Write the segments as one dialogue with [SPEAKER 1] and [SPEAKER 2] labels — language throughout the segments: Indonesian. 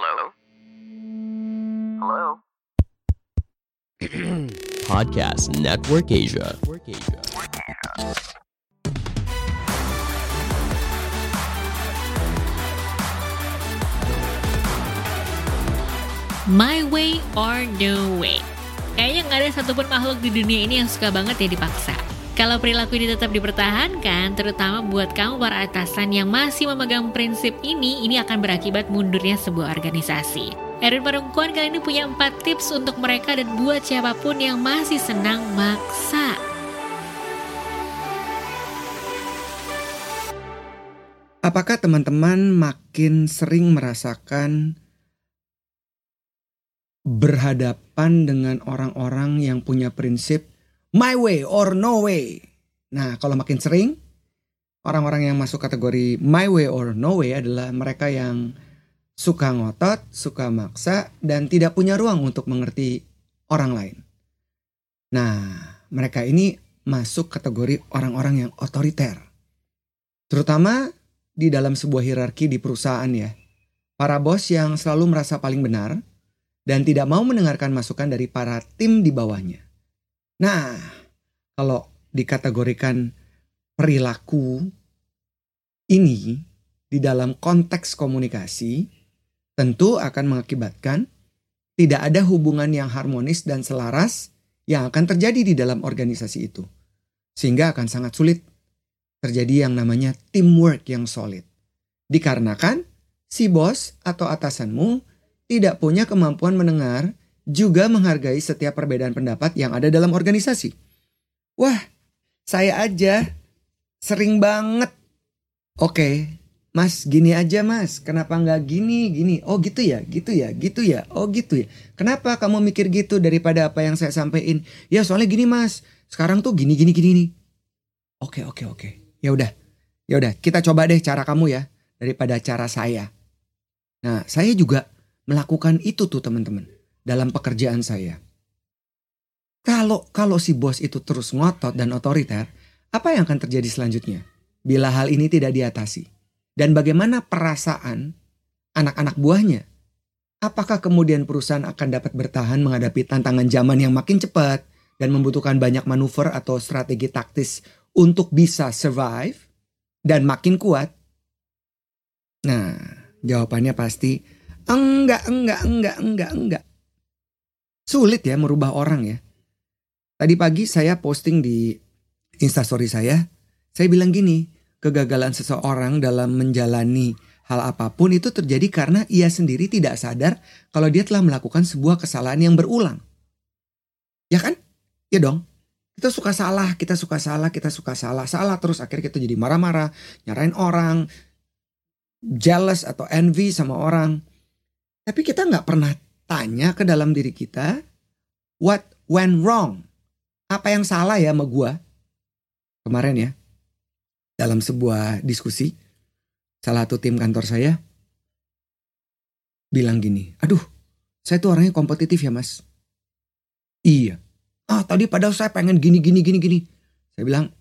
[SPEAKER 1] Hello? Hello?
[SPEAKER 2] Podcast Network Asia.
[SPEAKER 3] My way or no way. Kayaknya nggak ada satupun makhluk di dunia ini yang suka banget ya dipaksa. Kalau perilaku ini tetap dipertahankan, terutama buat kamu para atasan yang masih memegang prinsip ini, ini akan berakibat mundurnya sebuah organisasi. Erin Perempuan kali ini punya 4 tips untuk mereka dan buat siapa pun yang masih senang maksa.
[SPEAKER 4] Apakah teman-teman makin sering merasakan berhadapan dengan orang-orang yang punya prinsip my way or no way? Nah, kalau makin sering, orang-orang yang masuk kategori my way or no way adalah mereka yang suka ngotot, suka maksa, dan tidak punya ruang untuk mengerti orang lain. Nah, mereka ini masuk kategori orang-orang yang otoriter. Terutama di dalam sebuah hierarki di perusahaan ya. Para bos yang selalu merasa paling benar dan tidak mau mendengarkan masukan dari para tim di bawahnya. Nah, kalau dikategorikan perilaku ini di dalam konteks komunikasi, tentu akan mengakibatkan tidak ada hubungan yang harmonis dan selaras yang akan terjadi di dalam organisasi itu. Sehingga akan sangat sulit terjadi yang namanya teamwork yang solid. Dikarenakan si bos atau atasanmu tidak punya kemampuan mendengar juga menghargai setiap perbedaan pendapat yang ada dalam organisasi. Wah, saya aja sering banget. Oke, Mas gini aja mas, kenapa nggak gini gini? Oh gitu ya, gitu ya, gitu ya, oh gitu ya. Kenapa kamu mikir gitu daripada apa yang saya sampaikan? Ya soalnya gini mas, sekarang tuh gini gini gini nih. Oke oke oke, ya udah, ya udah kita coba deh cara kamu ya daripada cara saya. Nah saya juga melakukan itu tuh teman-teman dalam pekerjaan saya. Kalau kalau si bos itu terus ngotot dan otoriter, apa yang akan terjadi selanjutnya? Bila hal ini tidak diatasi dan bagaimana perasaan anak-anak buahnya. Apakah kemudian perusahaan akan dapat bertahan menghadapi tantangan zaman yang makin cepat dan membutuhkan banyak manuver atau strategi taktis untuk bisa survive dan makin kuat? Nah, jawabannya pasti enggak, enggak, enggak, enggak, enggak. Sulit ya merubah orang ya. Tadi pagi saya posting di instastory saya, saya bilang gini, kegagalan seseorang dalam menjalani hal apa pun itu terjadi karena ia sendiri tidak sadar kalau dia telah melakukan sebuah kesalahan yang berulang. Ya kan? Ya dong. Kita suka salah, kita suka salah, kita suka salah, salah terus akhirnya kita jadi marah-marah, nyarain orang, jealous atau envy sama orang. Tapi kita nggak pernah tanya ke dalam diri kita, what went wrong? Apa yang salah ya sama gua? Kemarin ya, dalam sebuah diskusi, salah satu tim kantor saya bilang gini, aduh saya tuh orangnya kompetitif ya mas. Iya. Ah tadi padahal saya pengen gini gini gini gini. Saya bilang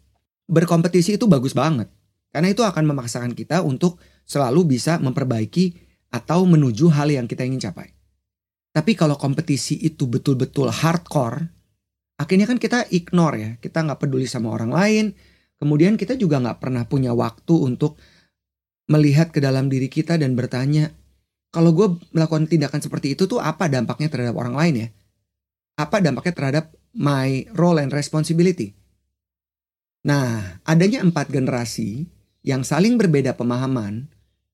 [SPEAKER 4] berkompetisi itu bagus banget. Karena itu akan memaksakan kita untuk selalu bisa memperbaiki atau menuju hal yang kita ingin capai. Tapi kalau kompetisi itu betul-betul hardcore, akhirnya kan kita ignore ya. Kita nggak peduli sama orang lain, Kemudian kita juga nggak pernah punya waktu untuk melihat ke dalam diri kita dan bertanya, kalau gue melakukan tindakan seperti itu tuh apa dampaknya terhadap orang lain ya? Apa dampaknya terhadap my role and responsibility? Nah, adanya empat generasi yang saling berbeda pemahaman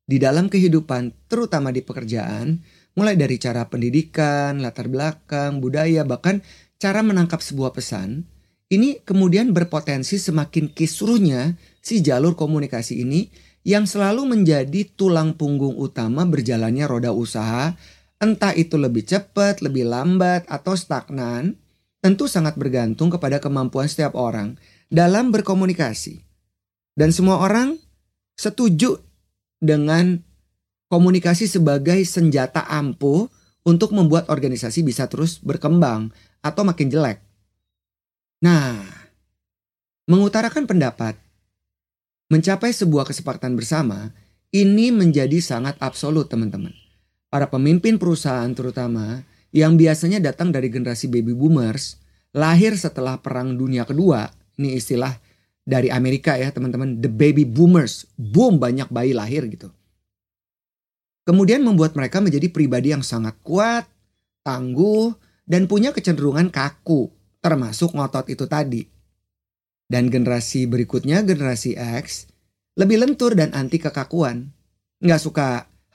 [SPEAKER 4] di dalam kehidupan, terutama di pekerjaan, mulai dari cara pendidikan, latar belakang, budaya, bahkan cara menangkap sebuah pesan, ini kemudian berpotensi semakin kisruhnya si jalur komunikasi ini yang selalu menjadi tulang punggung utama berjalannya roda usaha, entah itu lebih cepat, lebih lambat, atau stagnan, tentu sangat bergantung kepada kemampuan setiap orang dalam berkomunikasi. Dan semua orang setuju dengan komunikasi sebagai senjata ampuh untuk membuat organisasi bisa terus berkembang atau makin jelek. Nah, mengutarakan pendapat, mencapai sebuah kesepakatan bersama, ini menjadi sangat absolut teman-teman. para pemimpin perusahaan terutama yang biasanya datang dari generasi baby boomers, lahir setelah Perang Dunia Kedua. Ini istilah dari Amerika ya teman-teman, the baby boomers. Boom banyak bayi lahir gitu. Kemudian membuat mereka menjadi pribadi yang sangat kuat, tangguh, dan punya kecenderungan kaku, termasuk ngotot itu tadi. Dan generasi berikutnya, generasi X, lebih lentur dan anti kekakuan. Nggak suka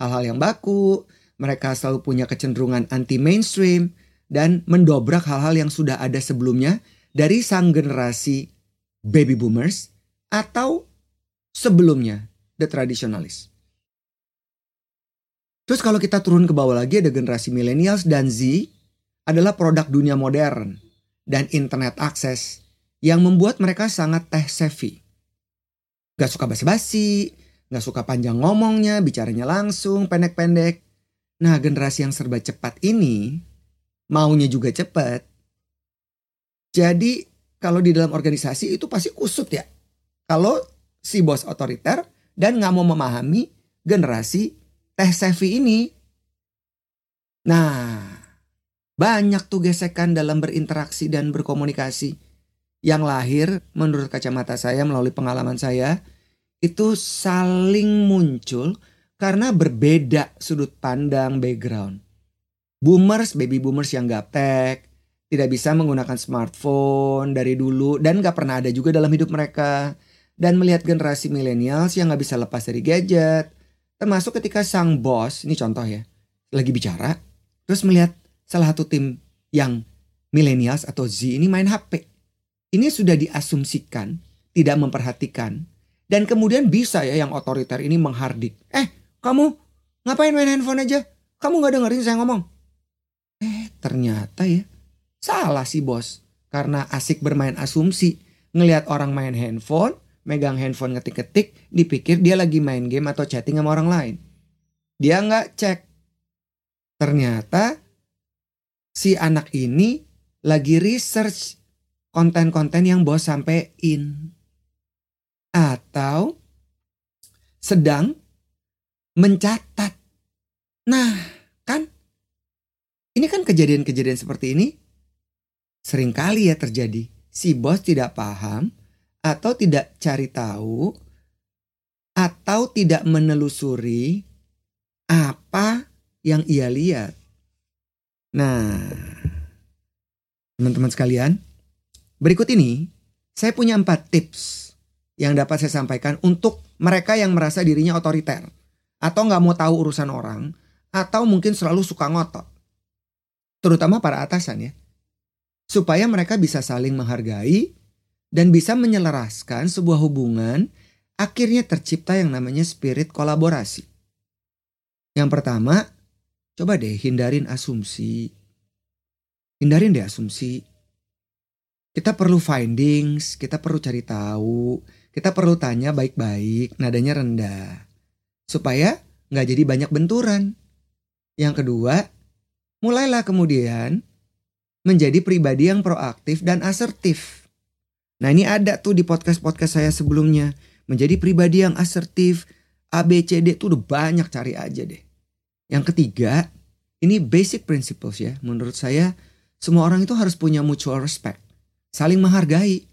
[SPEAKER 4] hal-hal yang baku, mereka selalu punya kecenderungan anti mainstream dan mendobrak hal-hal yang sudah ada sebelumnya dari sang generasi baby boomers atau sebelumnya the traditionalist. Terus kalau kita turun ke bawah lagi ada generasi millennials dan Z adalah produk dunia modern dan internet akses yang membuat mereka sangat tech savvy. Gak suka basa-basi, gak suka panjang ngomongnya, bicaranya langsung, pendek-pendek. Nah, generasi yang serba cepat ini maunya juga cepat. Jadi, kalau di dalam organisasi itu pasti kusut ya. Kalau si bos otoriter dan nggak mau memahami generasi teh savvy ini. Nah, banyak tuh gesekan dalam berinteraksi dan berkomunikasi. Yang lahir menurut kacamata saya melalui pengalaman saya itu saling muncul karena berbeda sudut pandang background. Boomers, baby boomers yang gaptek, tidak bisa menggunakan smartphone dari dulu dan gak pernah ada juga dalam hidup mereka. Dan melihat generasi millennials yang gak bisa lepas dari gadget. Termasuk ketika sang bos, ini contoh ya, lagi bicara. Terus melihat salah satu tim yang millennials atau Z ini main HP. Ini sudah diasumsikan, tidak memperhatikan. Dan kemudian bisa ya yang otoriter ini menghardik. Eh kamu ngapain main handphone aja? Kamu gak dengerin saya ngomong? Eh ternyata ya salah sih bos. Karena asik bermain asumsi. Ngelihat orang main handphone, megang handphone ngetik-ketik, dipikir dia lagi main game atau chatting sama orang lain. Dia nggak cek. Ternyata si anak ini lagi research konten-konten yang bos sampein. Atau sedang mencatat. Nah, kan ini kan kejadian-kejadian seperti ini sering kali ya terjadi. Si bos tidak paham atau tidak cari tahu atau tidak menelusuri apa yang ia lihat. Nah, teman-teman sekalian, berikut ini saya punya empat tips yang dapat saya sampaikan untuk mereka yang merasa dirinya otoriter atau nggak mau tahu urusan orang, atau mungkin selalu suka ngotot. Terutama para atasan ya. Supaya mereka bisa saling menghargai dan bisa menyelaraskan sebuah hubungan, akhirnya tercipta yang namanya spirit kolaborasi. Yang pertama, coba deh hindarin asumsi. Hindarin deh asumsi. Kita perlu findings, kita perlu cari tahu, kita perlu tanya baik-baik, nadanya rendah supaya nggak jadi banyak benturan. Yang kedua, mulailah kemudian menjadi pribadi yang proaktif dan asertif. Nah ini ada tuh di podcast-podcast saya sebelumnya. Menjadi pribadi yang asertif, ABCD tuh udah banyak cari aja deh. Yang ketiga, ini basic principles ya. Menurut saya semua orang itu harus punya mutual respect. Saling menghargai.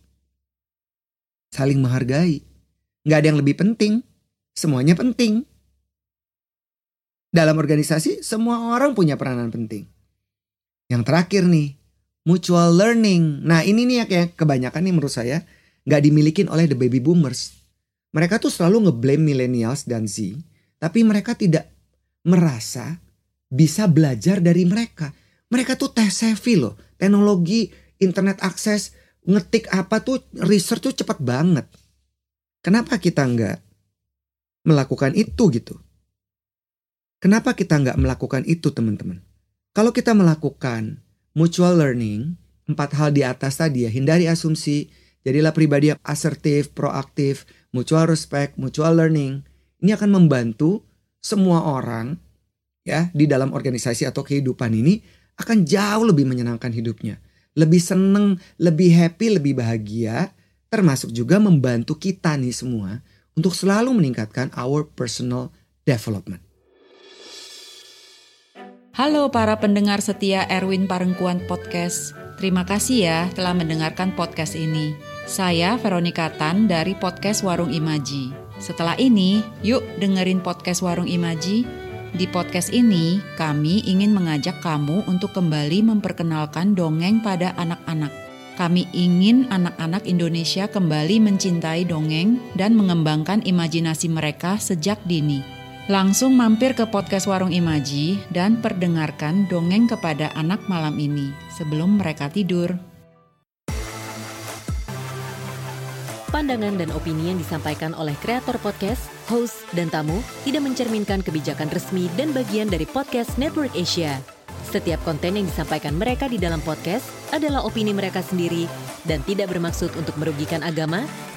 [SPEAKER 4] Saling menghargai. Nggak ada yang lebih penting semuanya penting. Dalam organisasi, semua orang punya peranan penting. Yang terakhir nih, mutual learning. Nah ini nih ya kayak kebanyakan nih menurut saya nggak dimiliki oleh the baby boomers. Mereka tuh selalu ngeblame millennials dan Z, tapi mereka tidak merasa bisa belajar dari mereka. Mereka tuh teh savvy loh, teknologi, internet akses, ngetik apa tuh research tuh cepat banget. Kenapa kita nggak melakukan itu gitu. Kenapa kita nggak melakukan itu teman-teman? Kalau kita melakukan mutual learning, empat hal di atas tadi ya, hindari asumsi, jadilah pribadi yang asertif, proaktif, mutual respect, mutual learning. Ini akan membantu semua orang ya di dalam organisasi atau kehidupan ini akan jauh lebih menyenangkan hidupnya. Lebih seneng, lebih happy, lebih bahagia. Termasuk juga membantu kita nih semua untuk selalu meningkatkan our personal development.
[SPEAKER 5] Halo para pendengar setia Erwin Parengkuan Podcast. Terima kasih ya telah mendengarkan podcast ini. Saya Veronica Tan dari podcast Warung Imaji. Setelah ini, yuk dengerin podcast Warung Imaji. Di podcast ini, kami ingin mengajak kamu untuk kembali memperkenalkan dongeng pada anak-anak. Kami ingin anak-anak Indonesia kembali mencintai dongeng dan mengembangkan imajinasi mereka sejak dini. Langsung mampir ke podcast Warung Imaji dan perdengarkan dongeng kepada anak malam ini sebelum mereka tidur.
[SPEAKER 6] Pandangan dan opini yang disampaikan oleh kreator podcast, host, dan tamu tidak mencerminkan kebijakan resmi dan bagian dari podcast Network Asia. Setiap konten yang disampaikan mereka di dalam podcast adalah opini mereka sendiri dan tidak bermaksud untuk merugikan agama,